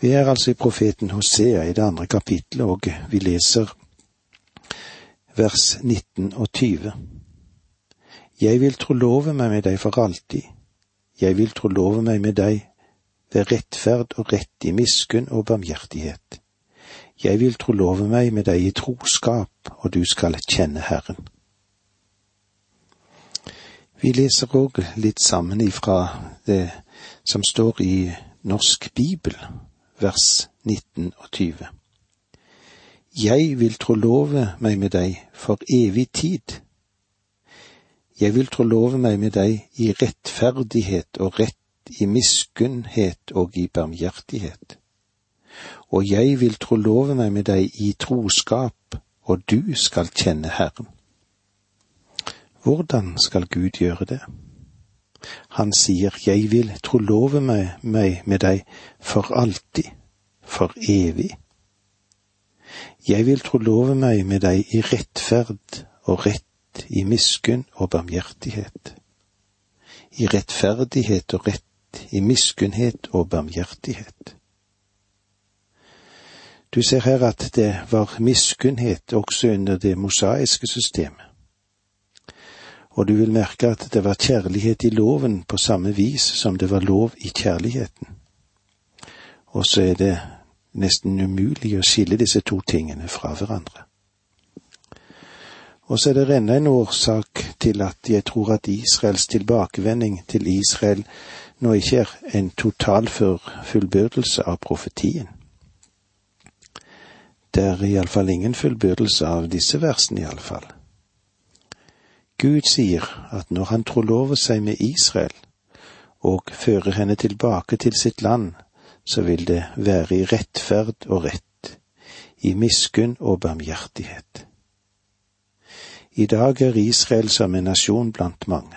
Vi er altså i profeten Hosea i det andre kapittelet, og vi leser vers 19 og 20. Jeg vil trolove meg med deg for alltid, jeg vil trolove meg med deg ved rettferd og rett i miskunn og barmhjertighet. Jeg vil trolove meg med deg i troskap, og du skal kjenne Herren. Vi leser òg litt sammen ifra det som står i Norsk bibel, vers 19 og 20. Jeg vil trolove meg med deg for evig tid. Jeg vil trolove meg med deg i rettferdighet og rett, i miskunnhet og i barmhjertighet. Og jeg vil trolove meg med deg i troskap, og du skal kjenne Herren. Hvordan skal Gud gjøre det? Han sier, Jeg vil trolove meg, meg med deg for alltid, for evig. Jeg vil trolove meg med deg i rettferd og rett, i miskunn og barmhjertighet. I rettferdighet og rett, i miskunnhet og barmhjertighet. Du ser her at det var miskunnhet også under det mosaiske systemet og du vil merke at det var kjærlighet i loven på samme vis som det var lov i kjærligheten. Og så er det nesten umulig å skille disse to tingene fra hverandre. Og så er det enda en årsak til at jeg tror at Israels tilbakevending til Israel nå ikke er en total fullbyrdelse av profetien. Det er iallfall ingen fullbyrdelse av disse versene, iallfall. Gud sier at når han trolover seg med Israel og fører henne tilbake til sitt land, så vil det være i rettferd og rett, i miskunn og barmhjertighet. I dag er Israel som en nasjon blant mange.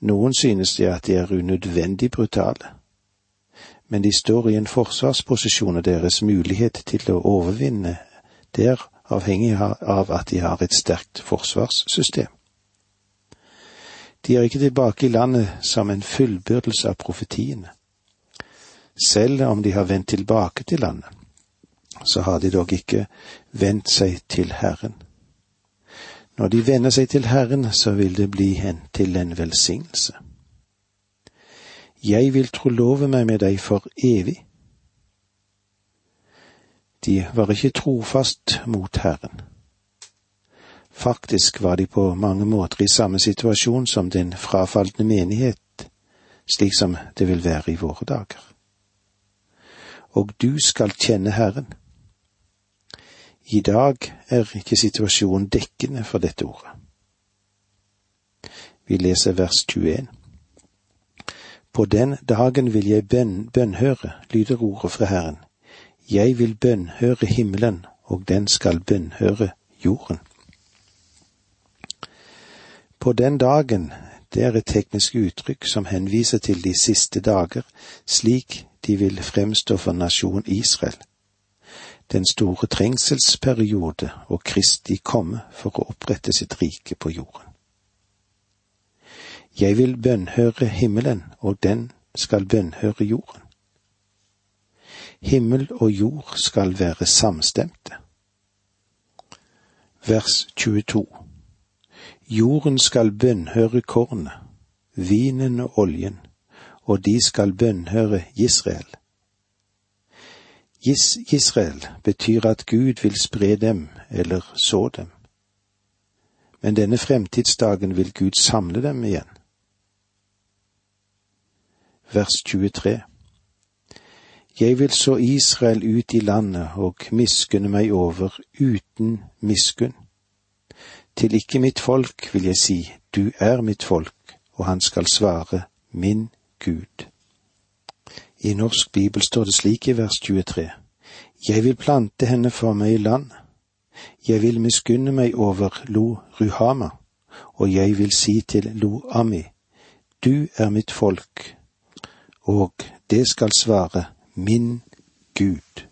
Noen synes det at de er unødvendig brutale, men de står i en forsvarsposisjon, og deres mulighet til å overvinne der avhengig av at de har et sterkt forsvarssystem. De er ikke tilbake i landet som en fullbyrdelse av profetiene. Selv om de har vendt tilbake til landet, så har de dog ikke vendt seg til Herren. Når de vender seg til Herren, så vil det bli hen til en velsignelse. Jeg vil trolove meg med deg for evig de var ikke trofast mot Herren. Faktisk var de på mange måter i samme situasjon som den frafalne menighet, slik som det vil være i våre dager. Og du skal kjenne Herren. I dag er ikke situasjonen dekkende for dette ordet. Vi leser vers 21. På den dagen vil jeg bønn, bønnhøre, lyder ordet fra Herren. Jeg vil bønnhøre himmelen, og den skal bønnhøre jorden. På den dagen, det er et teknisk uttrykk som henviser til de siste dager, slik de vil fremstå for nasjonen Israel. Den store trengselsperiode og Kristi komme for å opprette sitt rike på jorden. Jeg vil bønnhøre himmelen, og den skal bønnhøre jorden. Himmel og jord skal være samstemte. Vers 22 Jorden skal bønnhøre kornet, vinen og oljen, og de skal bønnhøre Israel. Israel betyr at Gud vil spre dem eller så dem. Men denne fremtidsdagen vil Gud samle dem igjen. Vers 23 jeg vil så Israel ut i landet og miskunne meg over uten miskunn. Til ikke mitt folk vil jeg si, du er mitt folk, og han skal svare, min Gud. I norsk bibel står det slik i vers 23, Jeg vil plante henne for meg i land. Jeg vil miskunne meg over Lo Ruhama, og jeg vil si til Lo Ami, du er mitt folk, og det skal svare, min Gud.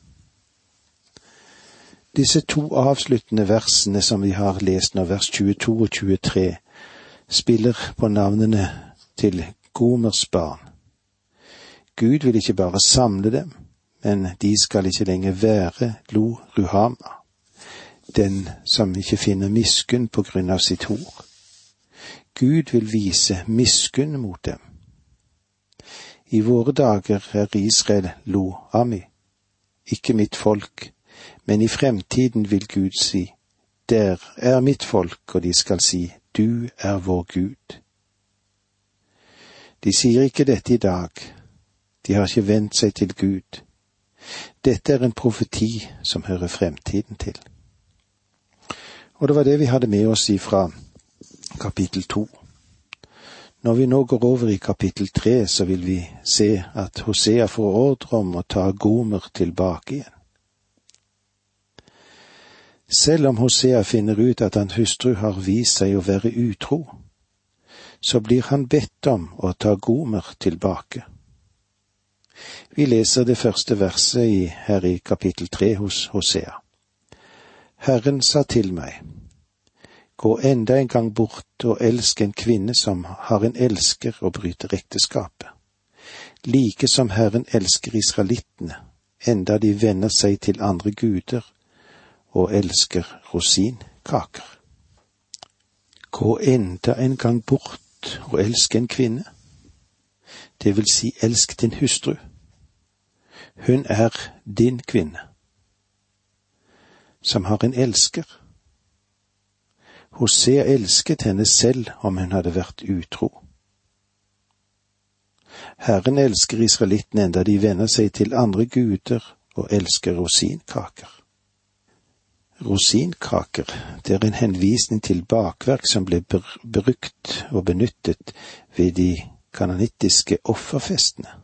Disse to avsluttende versene som vi har lest nå, vers 22 og 23, spiller på navnene til Gomers barn. Gud vil ikke bare samle dem, men de skal ikke lenger være Lo Ruhama, den som ikke finner miskunn på grunn av sitt hor. Gud vil vise miskunn mot dem. I våre dager er Israel Lo Ami, ikke mitt folk, men i fremtiden vil Gud si, der er mitt folk, og de skal si, du er vår Gud. De sier ikke dette i dag, de har ikke vendt seg til Gud. Dette er en profeti som hører fremtiden til. Og det var det vi hadde med oss ifra kapittel to. Når vi nå går over i kapittel tre, så vil vi se at Hosea får ordre om å ta Gomer tilbake igjen. Selv om Hosea finner ut at hans hustru har vist seg å være utro, så blir han bedt om å ta Gomer tilbake. Vi leser det første verset her i kapittel tre hos Hosea. Herren sa til meg, gå enda en gang bort og elske en kvinne som har en elsker og bryter ekteskapet, like som Herren elsker israelittene, enda de venner seg til andre guder og elsker rosinkaker. Gå enda en gang bort og elsk en kvinne, det vil si elsk din hustru. Hun er din kvinne, som har en elsker. Hosea elsket henne selv om hun hadde vært utro. Herren elsker israelittene enda de venner seg til andre guder og elsker rosinkaker. Rosinkaker, det er en henvisning til bakverk som ble brukt og benyttet ved de kanonittiske offerfestene.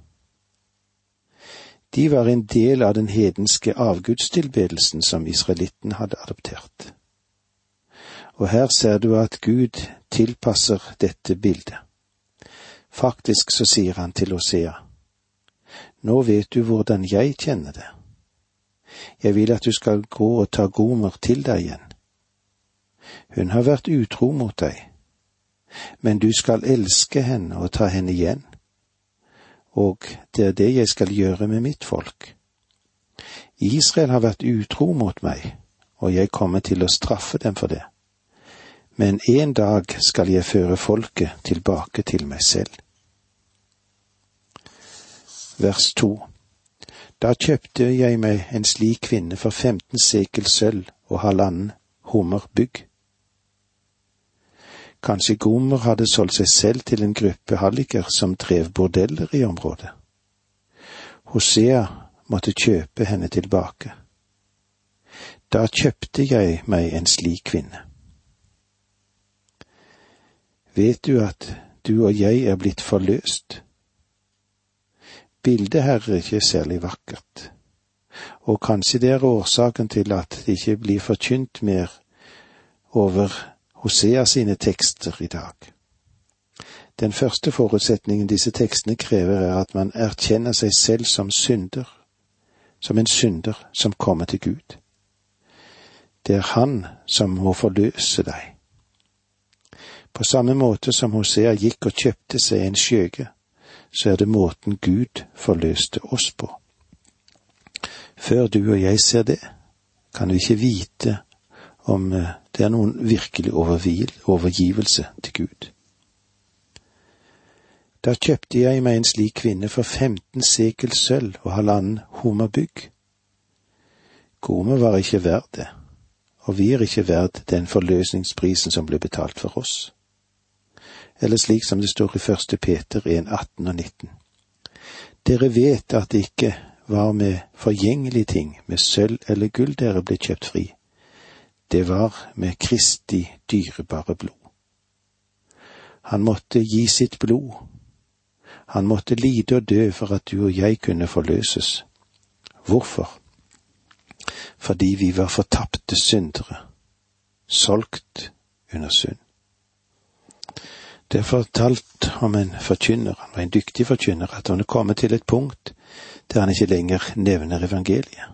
De var en del av den hedenske avgudstilbedelsen som israelitten hadde adoptert. Og her ser du at Gud tilpasser dette bildet. Faktisk så sier han til Osea, nå vet du hvordan jeg kjenner det. Jeg vil at du skal gå og ta Gomer til deg igjen. Hun har vært utro mot deg, men du skal elske henne og ta henne igjen og det er det jeg skal gjøre med mitt folk. Israel har vært utro mot meg, og jeg kommer til å straffe dem for det. Men en dag skal jeg føre folket tilbake til meg selv. Vers to Da kjøpte jeg meg en slik kvinne for femten sekel sølv og halvannen hummer bygg. Kanskje Gomer hadde solgt seg selv til en gruppe halliker som drev bordeller i området. Hosea måtte kjøpe henne tilbake. Da kjøpte jeg meg en slik kvinne. Vet du at du og jeg er blitt forløst? Bildet her er ikke særlig vakkert, og kanskje det er årsaken til at det ikke blir forkynt mer over Hosea sine tekster i dag. Den første forutsetningen disse tekstene krever, er at man erkjenner seg selv som synder, som en synder som kommer til Gud. Det er Han som må forløse deg. På samme måte som Hosea gikk og kjøpte seg en skjøge, så er det måten Gud forløste oss på. Før du og jeg ser det, kan vi ikke vite om eh, det er noen virkelig overgivelse til Gud. Da kjøpte jeg meg en slik kvinne for femten sekel sølv og halvannen homerbygg. Gomer var ikke verd det, og vi er ikke verd den forløsningsprisen som ble betalt for oss. Eller slik som det står i første Peter 1, 18 og 19. Dere vet at det ikke var med forgjengelige ting, med sølv eller gull dere ble kjøpt fri, det var med Kristi dyrebare blod. Han måtte gi sitt blod. Han måtte lide og dø for at du og jeg kunne forløses. Hvorfor? Fordi vi var fortapte syndere, solgt under synd. Det er fortalt om en forkynner, han var en dyktig forkynner, at han er kommet til et punkt der han ikke lenger nevner evangeliet.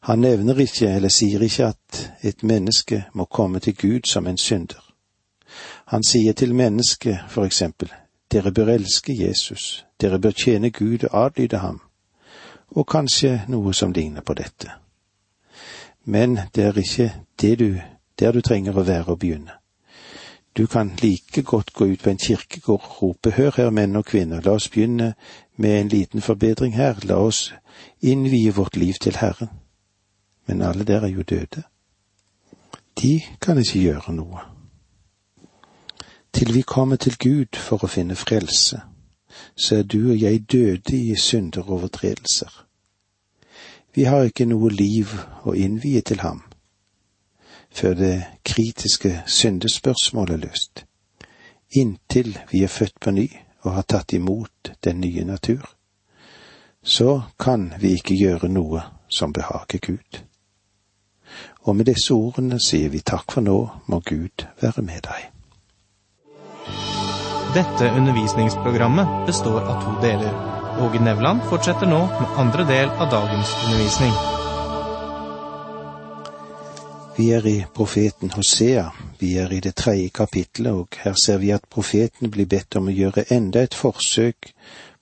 Han nevner ikke eller sier ikke at et menneske må komme til Gud som en synder. Han sier til mennesket for eksempel, dere bør elske Jesus, dere bør tjene Gud og adlyde ham, og kanskje noe som ligner på dette. Men det er ikke det du, der du trenger å være og begynne. Du kan like godt gå ut på en kirkegård og rope hør her, menn og kvinner, la oss begynne med en liten forbedring her, la oss innvie vårt liv til Herren. Men alle der er jo døde. De kan ikke gjøre noe. Til vi kommer til Gud for å finne frelse, så er du og jeg døde i synder og overtredelser. Vi har ikke noe liv å innvie til ham før det kritiske syndespørsmålet er løst, inntil vi er født på ny og har tatt imot den nye natur. Så kan vi ikke gjøre noe som behager Gud. Og med disse ordene sier vi takk for nå, må Gud være med deg. Dette undervisningsprogrammet består av to deler. Åge Nevland fortsetter nå med andre del av dagens undervisning. Vi er i profeten Hosea, vi er i det tredje kapitlet, og her ser vi at profeten blir bedt om å gjøre enda et forsøk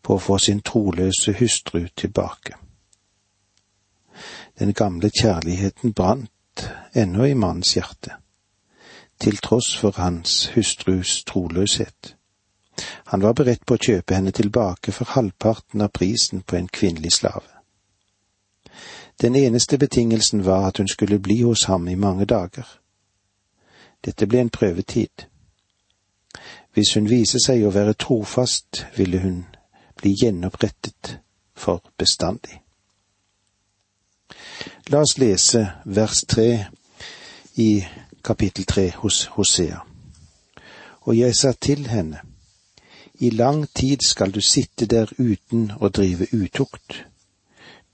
på å få sin troløse hustru tilbake. Den gamle kjærligheten brant ennå i mannens hjerte, til tross for hans hustrus troløshet. Han var beredt på å kjøpe henne tilbake for halvparten av prisen på en kvinnelig slave. Den eneste betingelsen var at hun skulle bli hos ham i mange dager. Dette ble en prøvetid. Hvis hun viser seg å være trofast, ville hun bli gjenopprettet for bestandig. La oss lese vers tre i kapittel tre hos Hosea. Og jeg sa til henne, i lang tid skal du sitte der uten å drive utukt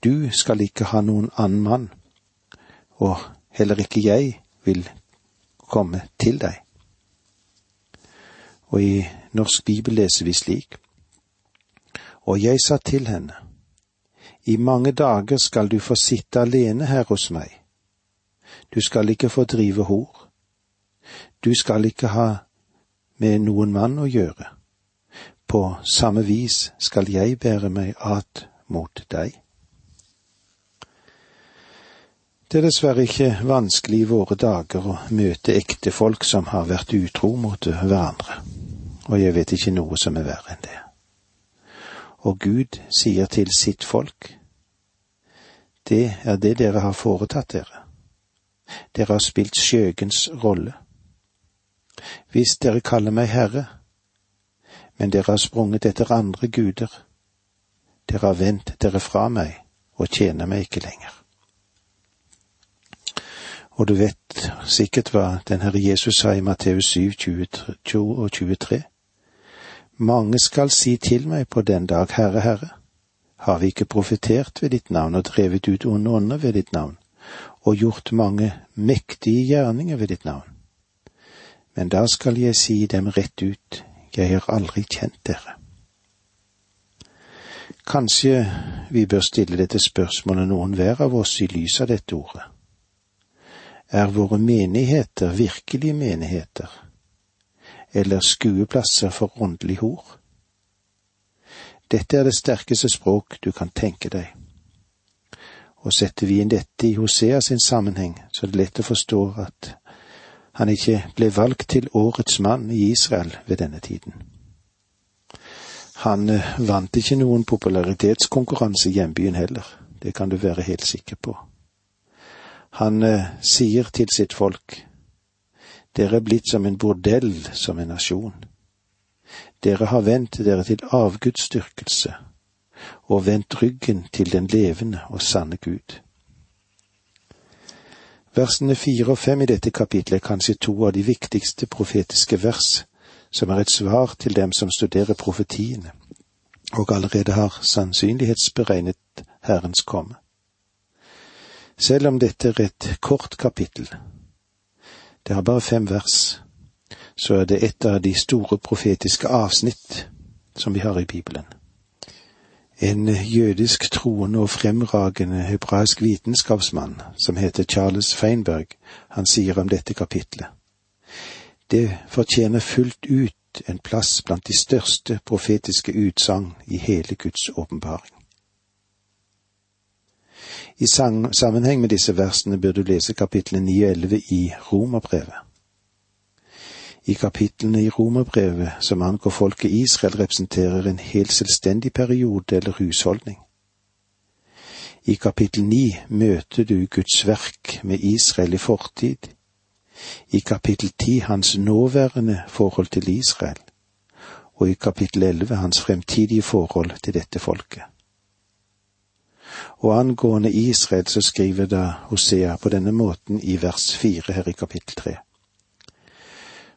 du skal ikke ha noen annen mann, og heller ikke jeg vil komme til deg. Og i Norsk Bibel leser vi slik. Og jeg sa til henne, i mange dager skal du få sitte alene her hos meg. Du skal ikke få drive hor. Du skal ikke ha med noen mann å gjøre. På samme vis skal jeg bære meg at mot deg. Det er dessverre ikke vanskelig i våre dager å møte ektefolk som har vært utro mot hverandre, og jeg vet ikke noe som er verre enn det. Og Gud sier til sitt folk, det er det dere har foretatt dere. Dere har spilt skjøgens rolle. Hvis dere kaller meg Herre, men dere har sprunget etter andre guder, dere har vendt dere fra meg og tjener meg ikke lenger. Og du vet sikkert hva den Herre Jesus sa i Matteus 7, 22 og 23. Mange skal si til meg på den dag, Herre, Herre, har vi ikke profetert ved ditt navn og drevet ut onde ånder ved ditt navn, og gjort mange mektige gjerninger ved ditt navn? Men da skal jeg si dem rett ut, jeg har aldri kjent dere. Kanskje vi bør stille dette spørsmålet noen hver av oss i lys av dette ordet. Er våre menigheter virkelige menigheter, eller skueplasser for åndelig hor? Dette er det sterkeste språk du kan tenke deg. Og setter vi inn dette i Hosea sin sammenheng, så er det lett å forstå at han ikke ble valgt til årets mann i Israel ved denne tiden. Han eh, vant ikke noen popularitetskonkurranse i hjembyen heller, det kan du være helt sikker på. Han eh, sier til sitt folk, dere er blitt som en bordell som en nasjon. Dere har vendt dere til avgudsdyrkelse og vendt ryggen til den levende og sanne Gud. Versene fire og fem i dette kapitlet er kanskje to av de viktigste profetiske vers, som er et svar til dem som studerer profetiene, og allerede har sannsynlighetsberegnet Herrens komme. Selv om dette er et kort kapittel, det har bare fem vers, så er det et av de store profetiske avsnitt som vi har i Bibelen. En jødisk troende og fremragende hebraisk vitenskapsmann som heter Charles Feinberg, han sier om dette kapitlet. Det fortjener fullt ut en plass blant de største profetiske utsagn i hele Guds åpenbaring. I sammenheng med disse versene bør du lese kapitlene 9 og 11 i Romerbrevet. I kapitlene i Romerbrevet som angår folket Israel, representerer en helt selvstendig periode eller husholdning. I kapittel 9 møter du Guds verk med Israel i fortid. I kapittel 10 hans nåværende forhold til Israel, og i kapittel 11 hans fremtidige forhold til dette folket. Og angående Israel så skriver da Hosea på denne måten i vers fire her i kapittel tre.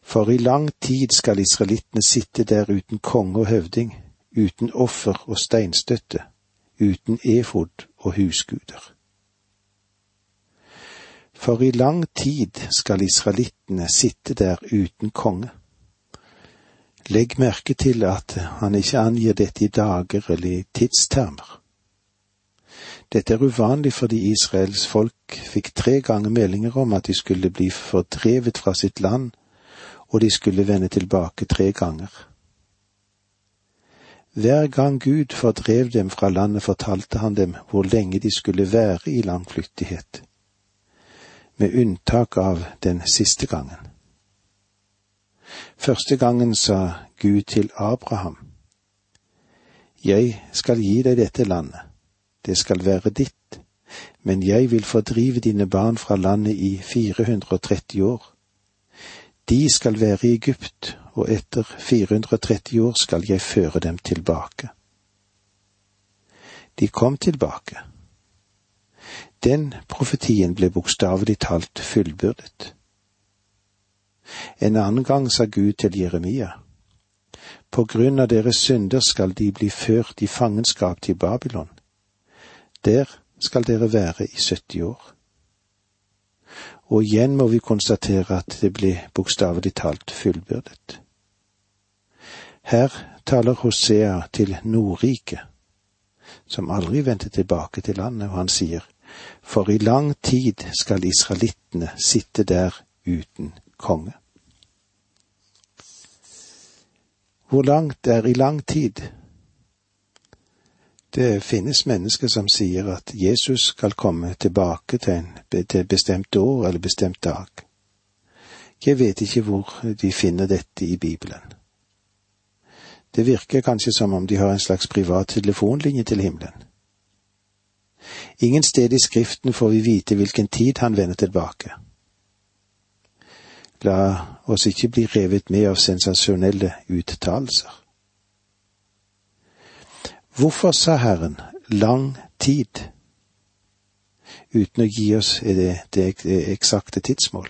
For i lang tid skal israelittene sitte der uten konge og høvding, uten offer og steinstøtte, uten efod og husguder. For i lang tid skal israelittene sitte der uten konge. Legg merke til at han ikke angir dette i dager eller i tidstermer. Dette er uvanlig fordi Israels folk fikk tre ganger meldinger om at de skulle bli fordrevet fra sitt land, og de skulle vende tilbake tre ganger. Hver gang Gud fordrev dem fra landet, fortalte han dem hvor lenge de skulle være i langflyktighet, med unntak av den siste gangen. Første gangen sa Gud til Abraham, Jeg skal gi deg dette landet det skal være ditt, men jeg vil fordrive dine barn fra landet i 430 år. De skal være i Egypt, og etter 430 år skal jeg føre dem tilbake. De kom tilbake. Den profetien ble bokstavelig talt fullbyrdet. En annen gang sa Gud til Jeremia, på grunn av deres synder skal de bli ført i fangenskap til Babylon. Der skal dere være i 70 år. Og igjen må vi konstatere at det ble bokstavelig talt fullbyrdet. Her taler Hosea til Nordriket, som aldri vendte tilbake til landet, og han sier, for i lang tid skal israelittene sitte der uten konge. Hvor langt er i lang tid? Det finnes mennesker som sier at Jesus skal komme tilbake til en til bestemt år eller bestemt dag. Jeg vet ikke hvor de finner dette i Bibelen. Det virker kanskje som om de har en slags privat telefonlinje til himmelen. Ingen sted i Skriften får vi vite hvilken tid han vender tilbake. La oss ikke bli revet med av sensasjonelle uttalelser. Hvorfor sa Herren lang tid, uten å gi oss det, det eksakte tidsmål?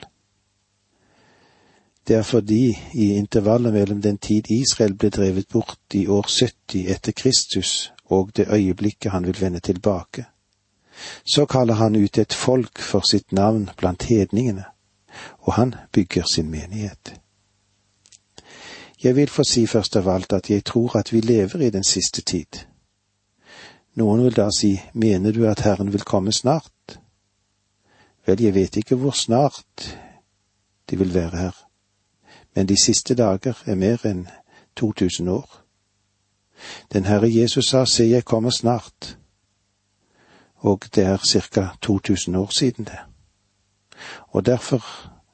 Det er fordi i intervallet mellom den tid Israel ble drevet bort i år 70 etter Kristus og det øyeblikket han vil vende tilbake, så kaller han ut et folk for sitt navn blant hedningene, og han bygger sin menighet. Jeg vil få si først av alt at jeg tror at vi lever i den siste tid noen vil da si, mener du at Herren vil komme snart? Vel, jeg vet ikke hvor snart de vil være her, men de siste dager er mer enn 2000 år. Den Herre Jesus sa, se, jeg kommer snart, og det er ca. 2000 år siden det. Og derfor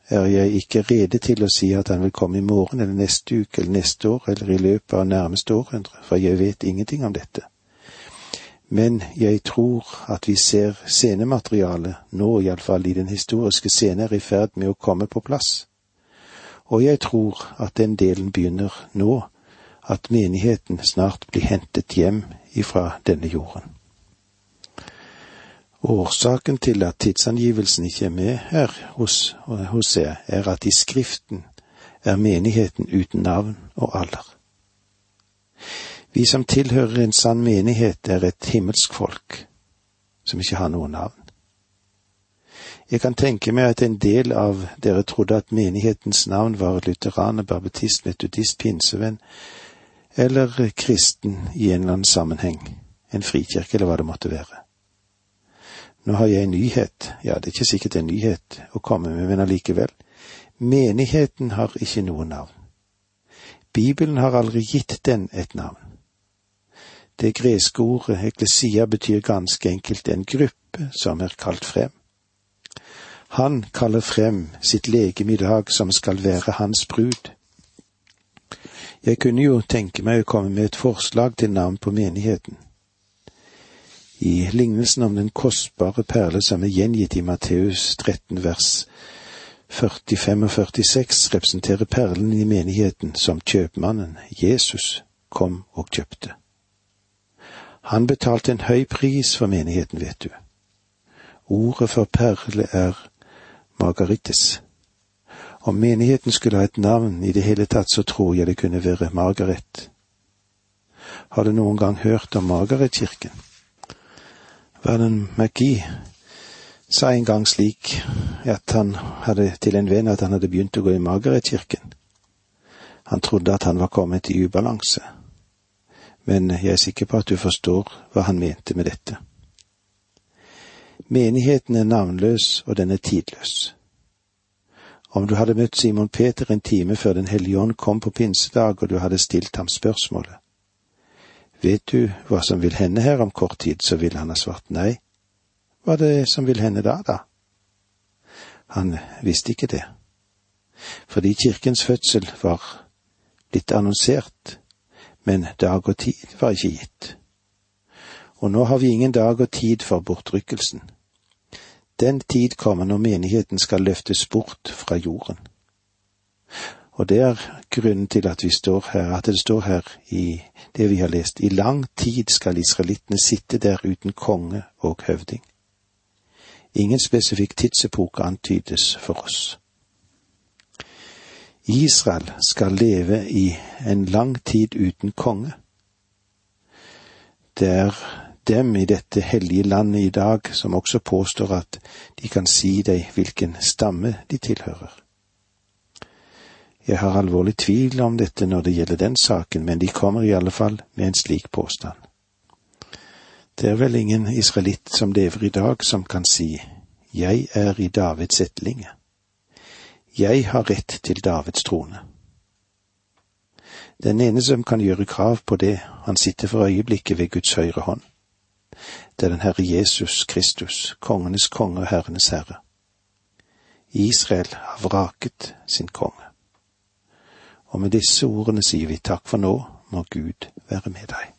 er jeg ikke rede til å si at han vil komme i morgen eller neste uke eller neste år eller i løpet av nærmeste århundre, for jeg vet ingenting om dette men jeg tror at vi ser scenematerialet, nå iallfall i den historiske scene, er i ferd med å komme på plass. Og jeg tror at den delen begynner nå, at menigheten snart blir hentet hjem ifra denne jorden. Årsaken til at tidsangivelsen ikke er med her hos Hosea, er at i Skriften er menigheten uten navn og alder. Vi som tilhører en sann menighet, er et himmelsk folk som ikke har noe navn. Jeg kan tenke meg at en del av dere trodde at menighetens navn var lutheraner, baptist, metodist, pinsevenn eller kristen i en eller annen sammenheng, en frikirke eller hva det måtte være. Nå har jeg en nyhet, ja, det er ikke sikkert en nyhet å komme med, men allikevel. Menigheten har ikke noe navn. Bibelen har aldri gitt den et navn. Det greske ordet eklesia betyr ganske enkelt en gruppe som er kalt frem. Han kaller frem sitt legeme i dag som skal være hans brud. Jeg kunne jo tenke meg å komme med et forslag til navn på menigheten. I lignelsen om den kostbare perle som er gjengitt i Matteus 13 vers 45 og 46, representerer perlen i menigheten som kjøpmannen, Jesus, kom og kjøpte. Han betalte en høy pris for menigheten, vet du. Ordet for perle er Margarites. Om menigheten skulle ha et navn i det hele tatt, så tror jeg det kunne være Margaret. Har du noen gang hørt om Margaretkirken? Vernon McGee sa en gang slik at han hadde til en venn at han hadde begynt å gå i Margaretkirken. Han trodde at han var kommet i ubalanse, men jeg er sikker på at du forstår hva han mente med dette. Menigheten er navnløs, og den er tidløs. Om du hadde møtt Simon Peter en time før Den hellige ånd kom på pinsedag, og du hadde stilt ham spørsmålet Vet du hva som vil hende her om kort tid, så ville han ha svart nei. Hva er det som vil hende da, da? Han visste ikke det, fordi kirkens fødsel var blitt annonsert, men dag og tid var ikke gitt. Og nå har vi ingen dag og tid for bortrykkelsen. Den tid kommer når menigheten skal løftes bort fra jorden. Og det er grunnen til at vi står her, at det står her i det vi har lest. I lang tid skal israelittene sitte der uten konge og høvding. Ingen spesifikk tidsepoke antydes for oss. Israel skal leve i en lang tid uten konge. Det er dem i dette hellige landet i dag som også påstår at de kan si deg hvilken stamme de tilhører. Jeg har alvorlig tvil om dette når det gjelder den saken, men de kommer i alle fall med en slik påstand. Det er vel ingen israelitt som lever i dag som kan si jeg er i Davids etterlinge. Jeg har rett til Davids trone. Den ene som kan gjøre krav på det, han sitter for øyeblikket ved Guds høyre hånd. Det er den Herre Jesus Kristus, kongenes konge og herrenes herre. Israel har vraket sin konge. Og med disse ordene sier vi takk for nå, må Gud være med deg.